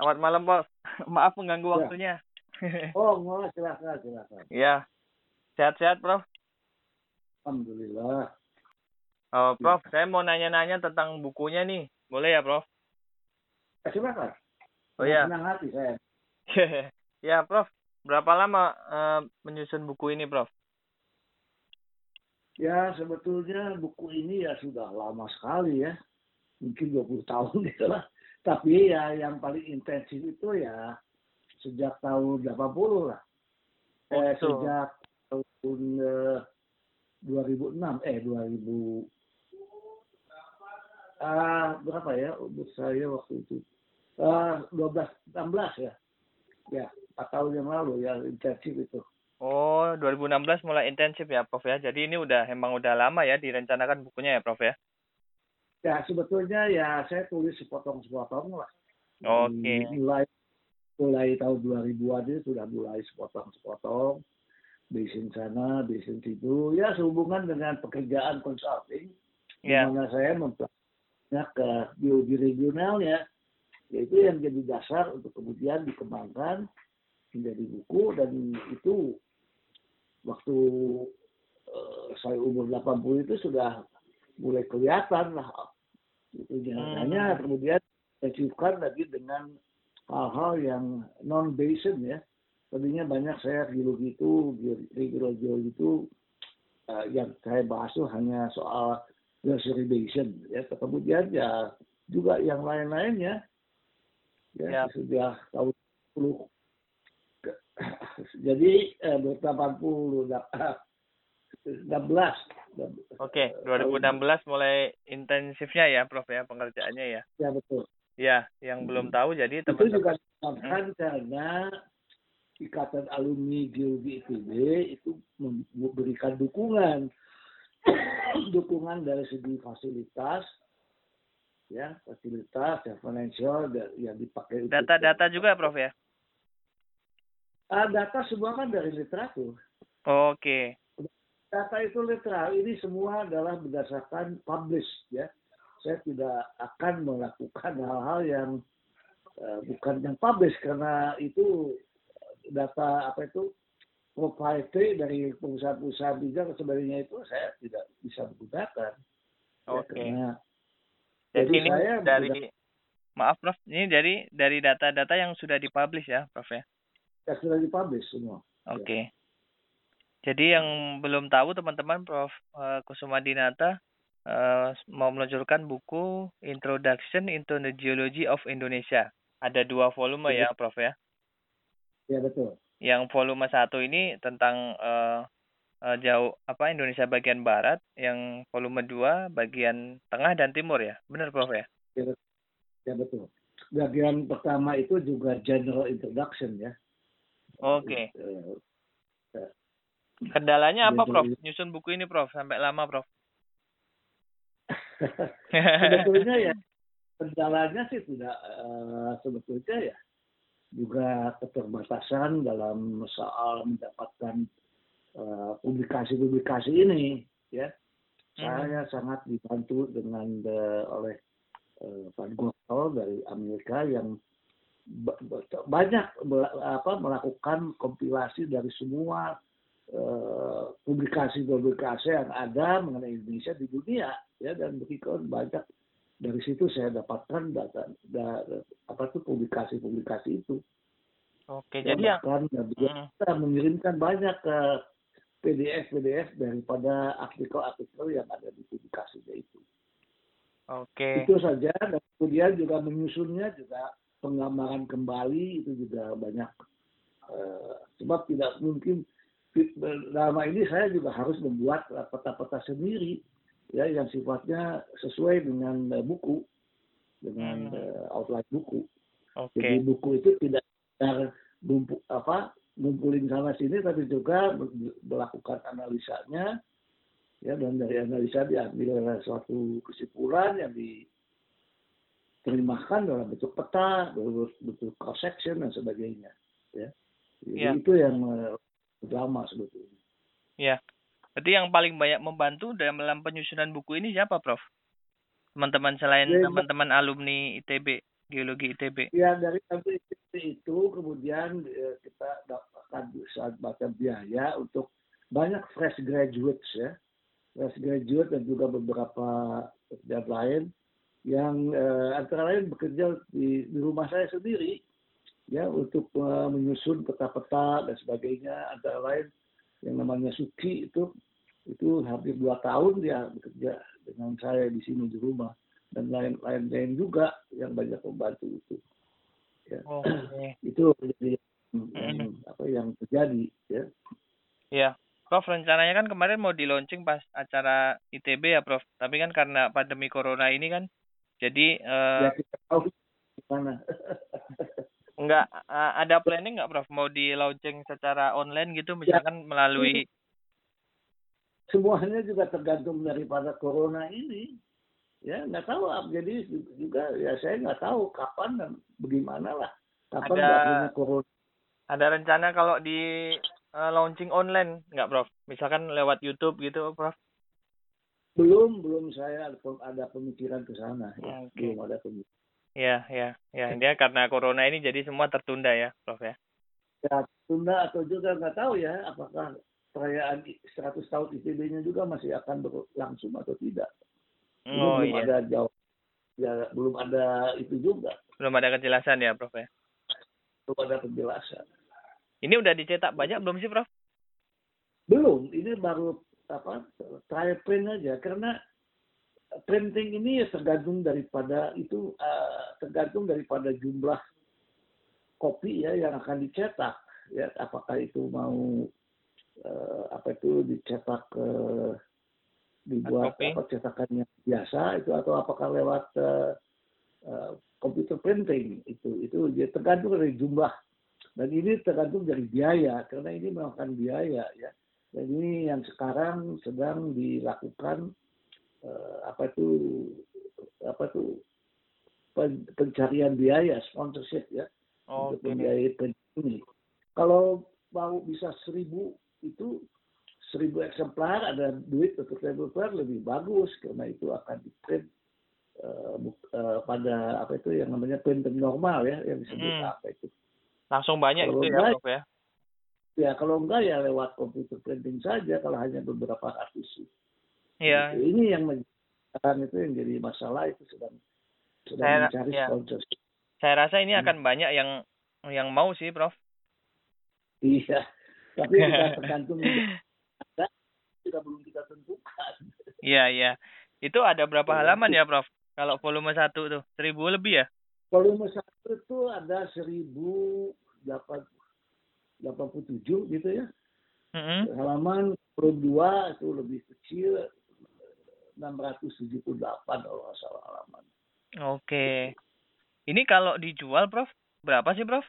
Selamat malam, Prof. Maaf mengganggu Ya. waktunya. Oh, mau silakan, silakan. ya. Sehat-sehat, Prof. Alhamdulillah. Oh, Prof, saya mau nanya-nanya tentang bukunya nih. Boleh ya, Prof? Eh, silakan. Oh ya. Senang hati saya. ya, Prof. Berapa lama eh, menyusun buku ini, Prof? Ya, sebetulnya buku ini ya sudah lama sekali ya. Mungkin 20 tahun gitu lah. Tapi ya yang paling intensif itu ya sejak tahun 80 lah. Eh, Oh, gitu. sejak tahun eh, 2006 eh 2000 ah berapa ya umur saya waktu itu ah 12 16 ya ya empat tahun yang lalu ya intensif itu Oh, 2016 mulai intensif ya, Prof ya. Jadi ini udah emang udah lama ya direncanakan bukunya ya, Prof ya. Ya sebetulnya ya saya tulis sepotong-sepotong lah. Oke. mulai mulai tahun 2000-an itu sudah mulai sepotong-sepotong. Bisin sana bisin situ. Ya sehubungan dengan pekerjaan consulting di Ya. mana saya mempelajarinya ke biologi regionalnya yaitu yang jadi dasar untuk kemudian dikembangkan menjadi buku. Dan itu waktu eh, saya umur 80 itu sudah mulai kelihatan lah itu Hmm. hanya kemudian diajukan lagi dengan hal-hal yang non based ya tadinya banyak saya biologi itu geologi itu eh, yang saya bahas itu hanya soal conservation ya kemudian ya juga yang lain-lainnya ya Ya. sudah tahun 10 jadi eh, 80 16 Oke, 2016 mulai intensifnya ya, Prof ya pengerjaannya ya. ya betul Ya, yang belum tahu jadi itu teman-teman. juga disebabkan karena ikatan alumni geologi ITB itu memberikan dukungan dukungan dari segi fasilitas ya fasilitas ya financial yang dipakai Data-data juga, Prof ya. Ah, data semua kan dari literatur Oke. Data itu literal ini semua adalah berdasarkan publish ya saya tidak akan melakukan hal-hal yang eh, bukan yang publish karena itu data apa itu proprietary dari perusahaan-perusahaan bijak dan sebagainya itu saya tidak bisa menggunakan Ya, Oke. karena Jadi Jadi ini saya dari maaf Prof, ini dari dari data-data yang sudah dipublish ya, Prof ya. ya, sudah dipublish semua Oke. Jadi yang belum tahu teman-teman Prof eh, Kusuma Dinata eh, mau meluncurkan buku Introduction into the Geology of Indonesia. Ada dua volume ya, Prof ya. ya betul Yang volume satu ini tentang eh, eh, jauh apa Indonesia bagian barat, yang volume dua bagian tengah dan timur ya. Benar, Prof ya? ya betul bagian pertama itu juga general introduction ya Oke. Eh, Kendalanya apa, Prof? Nyusun buku ini, Prof, sampai lama, Prof. sebetulnya ya kendalanya sih tidak eh, sebetulnya ya juga keterbatasan dalam soal mendapatkan eh, publikasi-publikasi ini ya saya sangat dibantu dengan eh, oleh eh, Pak Gosol dari Amerika yang ba- ba- banyak apa melakukan kompilasi dari semua publikasi-publikasi yang ada mengenai Indonesia di dunia ya dan berikut banyak dari situ saya dapatkan data da- apa tuh publikasi-publikasi itu. Oke, Ya, jadi yang bahkan ya, Hmm, kita mengirimkan banyak ke PDF-PDF daripada artikel-artikel yang ada di publikasinya itu. Oke. Itu saja dan kemudian juga menyusunnya juga penggambaran kembali itu juga banyak eh, sebab tidak mungkin dalam hal ini saya juga harus membuat eh, peta-peta sendiri ya yang sifatnya sesuai dengan eh, buku dengan Hmm. eh, outline buku. Oke. Jadi buku itu tidak sekedar bumpu, apa ngumpulin sana sini tapi juga me- melakukan analisanya ya dan dari analisa diambil suatu kesimpulan yang diterjemahkan dalam bentuk peta, dalam bentuk cross section dan sebagainya ya. Jadi Ya. itu yang lama sebetulnya. Ya. Berarti yang paling banyak membantu dalam penyusunan buku ini siapa, Prof? Teman-teman selain Ya, teman-teman alumni ITB Geologi ITB? Ya dari ITB itu kemudian eh, kita akan bisa baca biaya untuk banyak fresh graduates ya, fresh graduate dan juga beberapa pekerjaan lain yang eh, antara lain bekerja di, di rumah saya sendiri ya untuk uh, menyusun peta-peta dan sebagainya. Antara lain yang namanya Suki itu itu hampir dua tahun dia bekerja dengan saya di sini di rumah. Dan lain-lain lain juga yang banyak membantu itu. Ya. Oh, okay. itu jadi apa yang terjadi ya. Ya Prof rencananya kan kemarin mau di launching pas acara ITB ya Prof? Tapi kan karena pandemi corona ini kan jadi uh, ya kita tahu gimana nggak uh, ada planning nggak Prof? Mau di launching secara online gitu misalkan ya. melalui semuanya juga tergantung daripada corona ini. Ya nggak tahu jadi juga ya saya nggak tahu kapan dan bagaimana lah. Kapan ada, corona? ada rencana kalau di uh, launching online nggak Prof? Misalkan lewat YouTube gitu Prof? Belum belum saya ada pemikiran ke sana. Ya. okay. belum ada pemikiran Ya, ya, ya. Dia karena corona ini jadi semua tertunda ya, Prof ya. Ya, tertunda atau juga nggak tahu ya, apakah perayaan 100 tahun ITB-nya juga masih akan berlangsung atau tidak. Oh, belum iya. ada jauh, ya belum ada itu juga. Belum ada kejelasan ya, Prof ya. Belum ada kejelasan. Ini udah dicetak banyak belum sih, Prof? Belum, ini baru apa trial print aja karena printing ini ya tergantung daripada itu uh, tergantung daripada jumlah kopi ya yang akan dicetak. Ya apakah itu mau uh, apa itu dicetak uh, dibuat okay. apa cetakannya biasa itu atau apakah lewat uh, uh, computer printing itu itu dia tergantung dari jumlah. Dan ini tergantung dari biaya karena ini memakan biaya ya. Dan ini yang sekarang sedang dilakukan apa itu apa itu pencarian biaya sponsorship ya okay. untuk membiayai ini. Kalau mau bisa seribu itu seribu eksemplar ada duit untuk seribu eksemplar lebih bagus karena itu akan di print uh, uh, pada apa itu yang namanya printing normal ya yang disebut hmm. apa itu langsung banyak kalau itu ya Prof ya ya kalau enggak ya lewat komputer printing saja kalau hanya beberapa ratus Iya. Ini yang menjadi itu yang jadi masalah itu sedang sedang saya, mencari ya. sponsor. Saya rasa ini hmm. akan banyak yang yang mau sih, Prof. Iya. Tapi kita tergantung ada juga belum kita tentukan. Iya, iya. Itu ada berapa halaman ya, Prof? Kalau volume satu tuh, seribu lebih ya? Volume satu itu ada seribu delapan delapan puluh tujuh gitu ya. Mm -hmm. Halaman volume dua itu lebih kecil 678 kalau nggak salah halaman. Oke. Ini kalau dijual, Prof, berapa sih, Prof?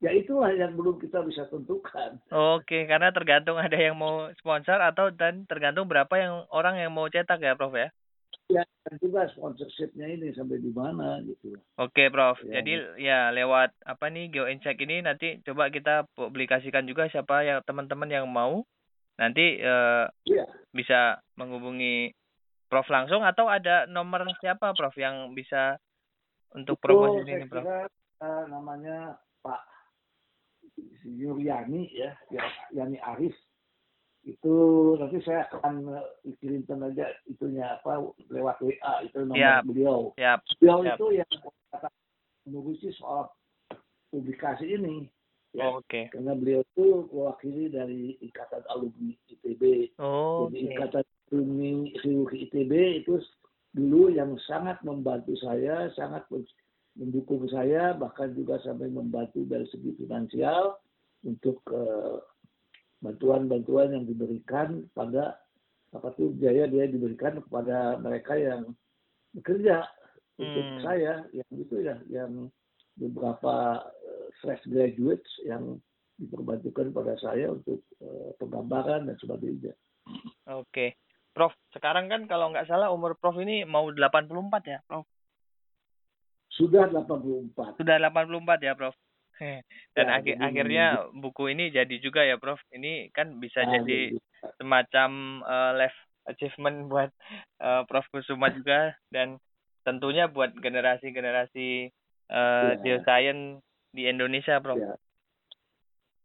Ya itulah yang belum kita bisa tentukan. Oke, karena tergantung ada yang mau sponsor atau dan tergantung berapa yang orang yang mau cetak ya, Prof ya? Ya, dan juga sponsorshipnya ini sampai di mana gitu. Oke, Prof. Ya. Jadi ya lewat apa nih GeoInsight ini nanti coba kita publikasikan juga siapa yang teman-teman yang mau nanti uh, yeah. bisa menghubungi Prof langsung atau ada nomor siapa Prof yang bisa untuk promosi ini Prof? Kira, uh, namanya Pak Yuryani ya, ya Yani Arif itu nanti saya akan eh, kirimkan aja itunya apa lewat WA itu nomor yep. beliau. Yep. Beliau yep. itu yang mengurusi soal publikasi ini. Ya, oh, Oke. Okay. Karena beliau itu mewakili dari Ikatan Alumni ITB. Oh, Jadi okay. Ikatan Alumni Chirurgi ITB itu dulu yang sangat membantu saya, sangat mendukung saya, bahkan juga sampai membantu dari segi finansial untuk bantuan-bantuan uh, yang diberikan pada apa tuh biaya dia diberikan kepada mereka yang bekerja hmm. untuk saya yang itu ya yang beberapa fresh graduates yang diperbantukan pada saya untuk uh, penggambaran dan sebagainya. Oke. Prof, sekarang kan kalau nggak salah umur Prof ini mau 84 ya, Prof? Sudah 84. Sudah 84 ya, Prof. Dan ya, akhir akhirnya buku ini jadi juga ya, Prof. Ini kan bisa nah, jadi juga. semacam uh, life achievement buat uh, Prof Kusuma juga dan tentunya buat generasi-generasi uh, Ya. geoscience di Indonesia, Prof. Ya.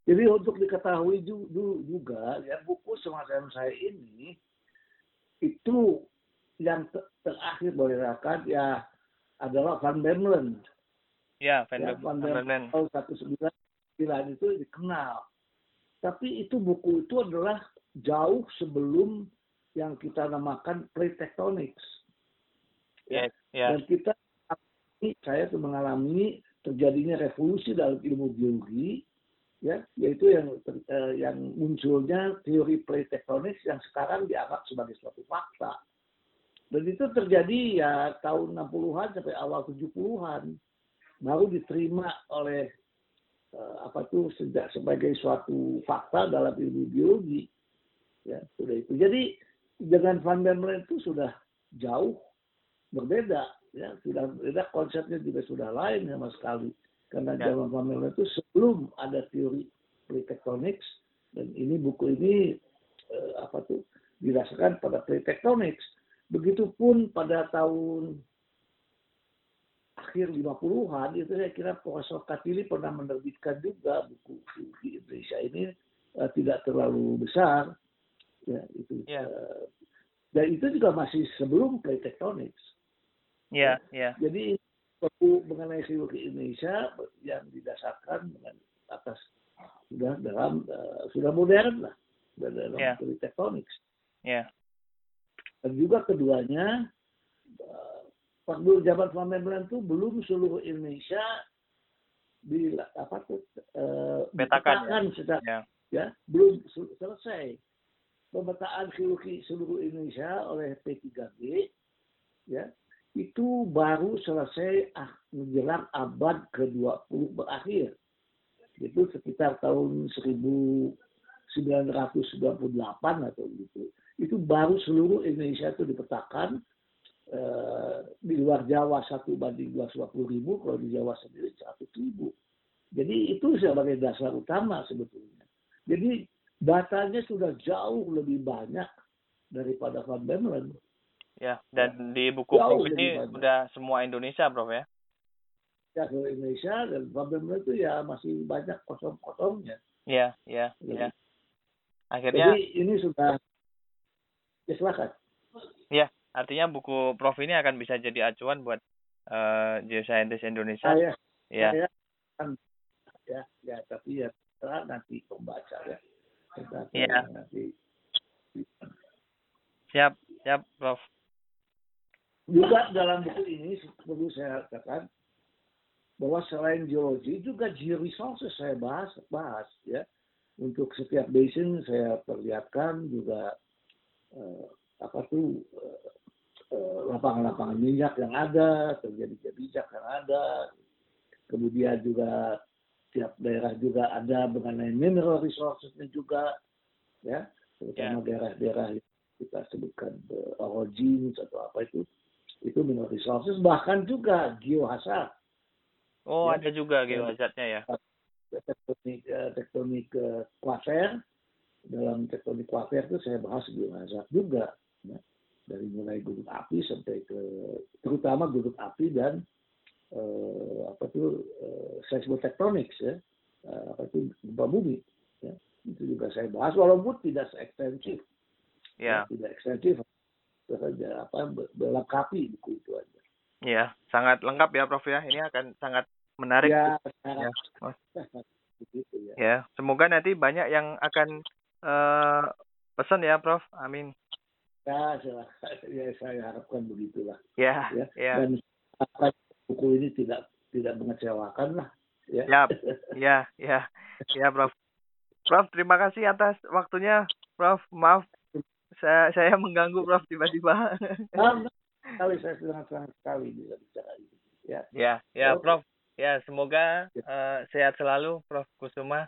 Jadi untuk diketahui ju- ju- juga ya buku semacam saya ini itu yang te- terakhir boleh rakat ya adalah Van Bemelen. Ya, Van, Ya, Van Bemelen. tahun 1999 itu dikenal. Tapi itu buku itu adalah jauh sebelum yang kita namakan plate tectonics. Ya, ya, Dan kita saya tuh mengalami terjadinya revolusi dalam ilmu geologi, ya, yaitu yang eh, yang munculnya teori plate yang sekarang dianggap sebagai suatu fakta. Dan itu terjadi ya tahun 60-an sampai awal 70-an. Baru diterima oleh eh, apa tuh sejak sebagai suatu fakta dalam ilmu biologi. Ya, sudah itu. Jadi dengan Van Bemelen itu sudah jauh berbeda ya sudah berbeda konsepnya juga sudah lain sama sekali. Karena Ya. zaman Bemelen itu sebelum ada teori plate tectonics dan ini buku ini eh, apa tuh didasarkan pada plate tectonics begitupun pada tahun akhir 50-an itu saya kira Profesor Katili pernah menerbitkan juga buku di Indonesia ini eh, tidak terlalu besar. Ya itu. Ya. eh, dan itu juga masih sebelum plate tectonics ya, ya, jadi buku mengenai geologi Indonesia yang didasarkan dengan atas sudah dalam eh, sudah modern lah sudah dalam Ya. teori tectonics ya, dan juga keduanya zaman Van Bemelen itu belum seluruh Indonesia di apa tuh eh, Petakan, dipetakan secara ya, ya belum sel- selesai. Pemetaan seluruh Indonesia oleh P3G ya itu baru selesai ah, menjelang abad ke-20 berakhir. Itu sekitar tahun 1998 atau gitu. Itu baru seluruh Indonesia itu dipetakan eh, di luar Jawa satu banding 250 ribu kalau di Jawa sendiri 100 ribu. Jadi itu sebagai dasar utama sebetulnya. Jadi datanya sudah jauh lebih banyak daripada Van Bemelen. Ya. Dan di buku Jauh Prof ini banyak. udah semua Indonesia, Prof ya. Ya ke Indonesia dan Bemelen itu ya masih banyak kosong-kosongnya. Ya, ya, Ya. ya. Akhirnya, Jadi ini sudah ya silakan. ya, artinya buku Prof ini akan bisa jadi acuan buat eh geoscientist Indonesia. Saya ya, saya kan ya ya tapi ya setelah nanti pembaca ya. Kita Iya. nanti siap, siap, Prof. juga dalam buku ini perlu saya katakan bahwa selain geologi juga georesources saya bahas bahas ya. Untuk setiap basin saya perlihatkan juga eh, apa tuh eh, eh, lapangan-lapangan minyak yang ada terjadi minyak yang ada. Kemudian juga tiap daerah juga ada mengenai mineral resourcesnya juga ya. Terutama daerah-daerah yang kita sebutkan eh, orogenies atau apa itu itu mineral resources bahkan juga geohazard Oh, Ya. ada juga Ya. geohazardnya ya. tektonik eh, tektonik eh, kuafer dalam tektonik kuafer itu saya bahas geohazard juga ya. dari mulai gunung api sampai ke terutama gunung api dan eh, apa tuh eh, seismotectonics ya Eh, apa itu gempa bumi ya itu juga saya bahas walaupun tidak seekstensif Ya, tidak ekstensif saja apa melengkapi buku itu aja ya, sangat lengkap ya, Prof ya. Ini akan sangat menarik. ya Ya. begitu ya Ya, semoga nanti banyak yang akan eh pesan ya, Prof. Amin. ya, saya, ya saya harapkan begitulah Ya, ya ya, dan apa buku ini tidak tidak mengecewakan lah ya Siap. ya, ya, ya, Prof. Prof, terima kasih atas waktunya, Prof. Maaf, saya saya mengganggu, Prof. Tiba-tiba. Nah, sekali saya sangat sangat sekali bisa bicara ini ya ya, ya. Prof. Ya, semoga eh, sehat selalu, Prof. Kusuma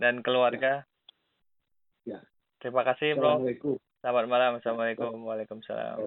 dan keluarga. Ya. Terima kasih, Prof. Selamat malam. Assalamualaikum. Waalaikumsalam.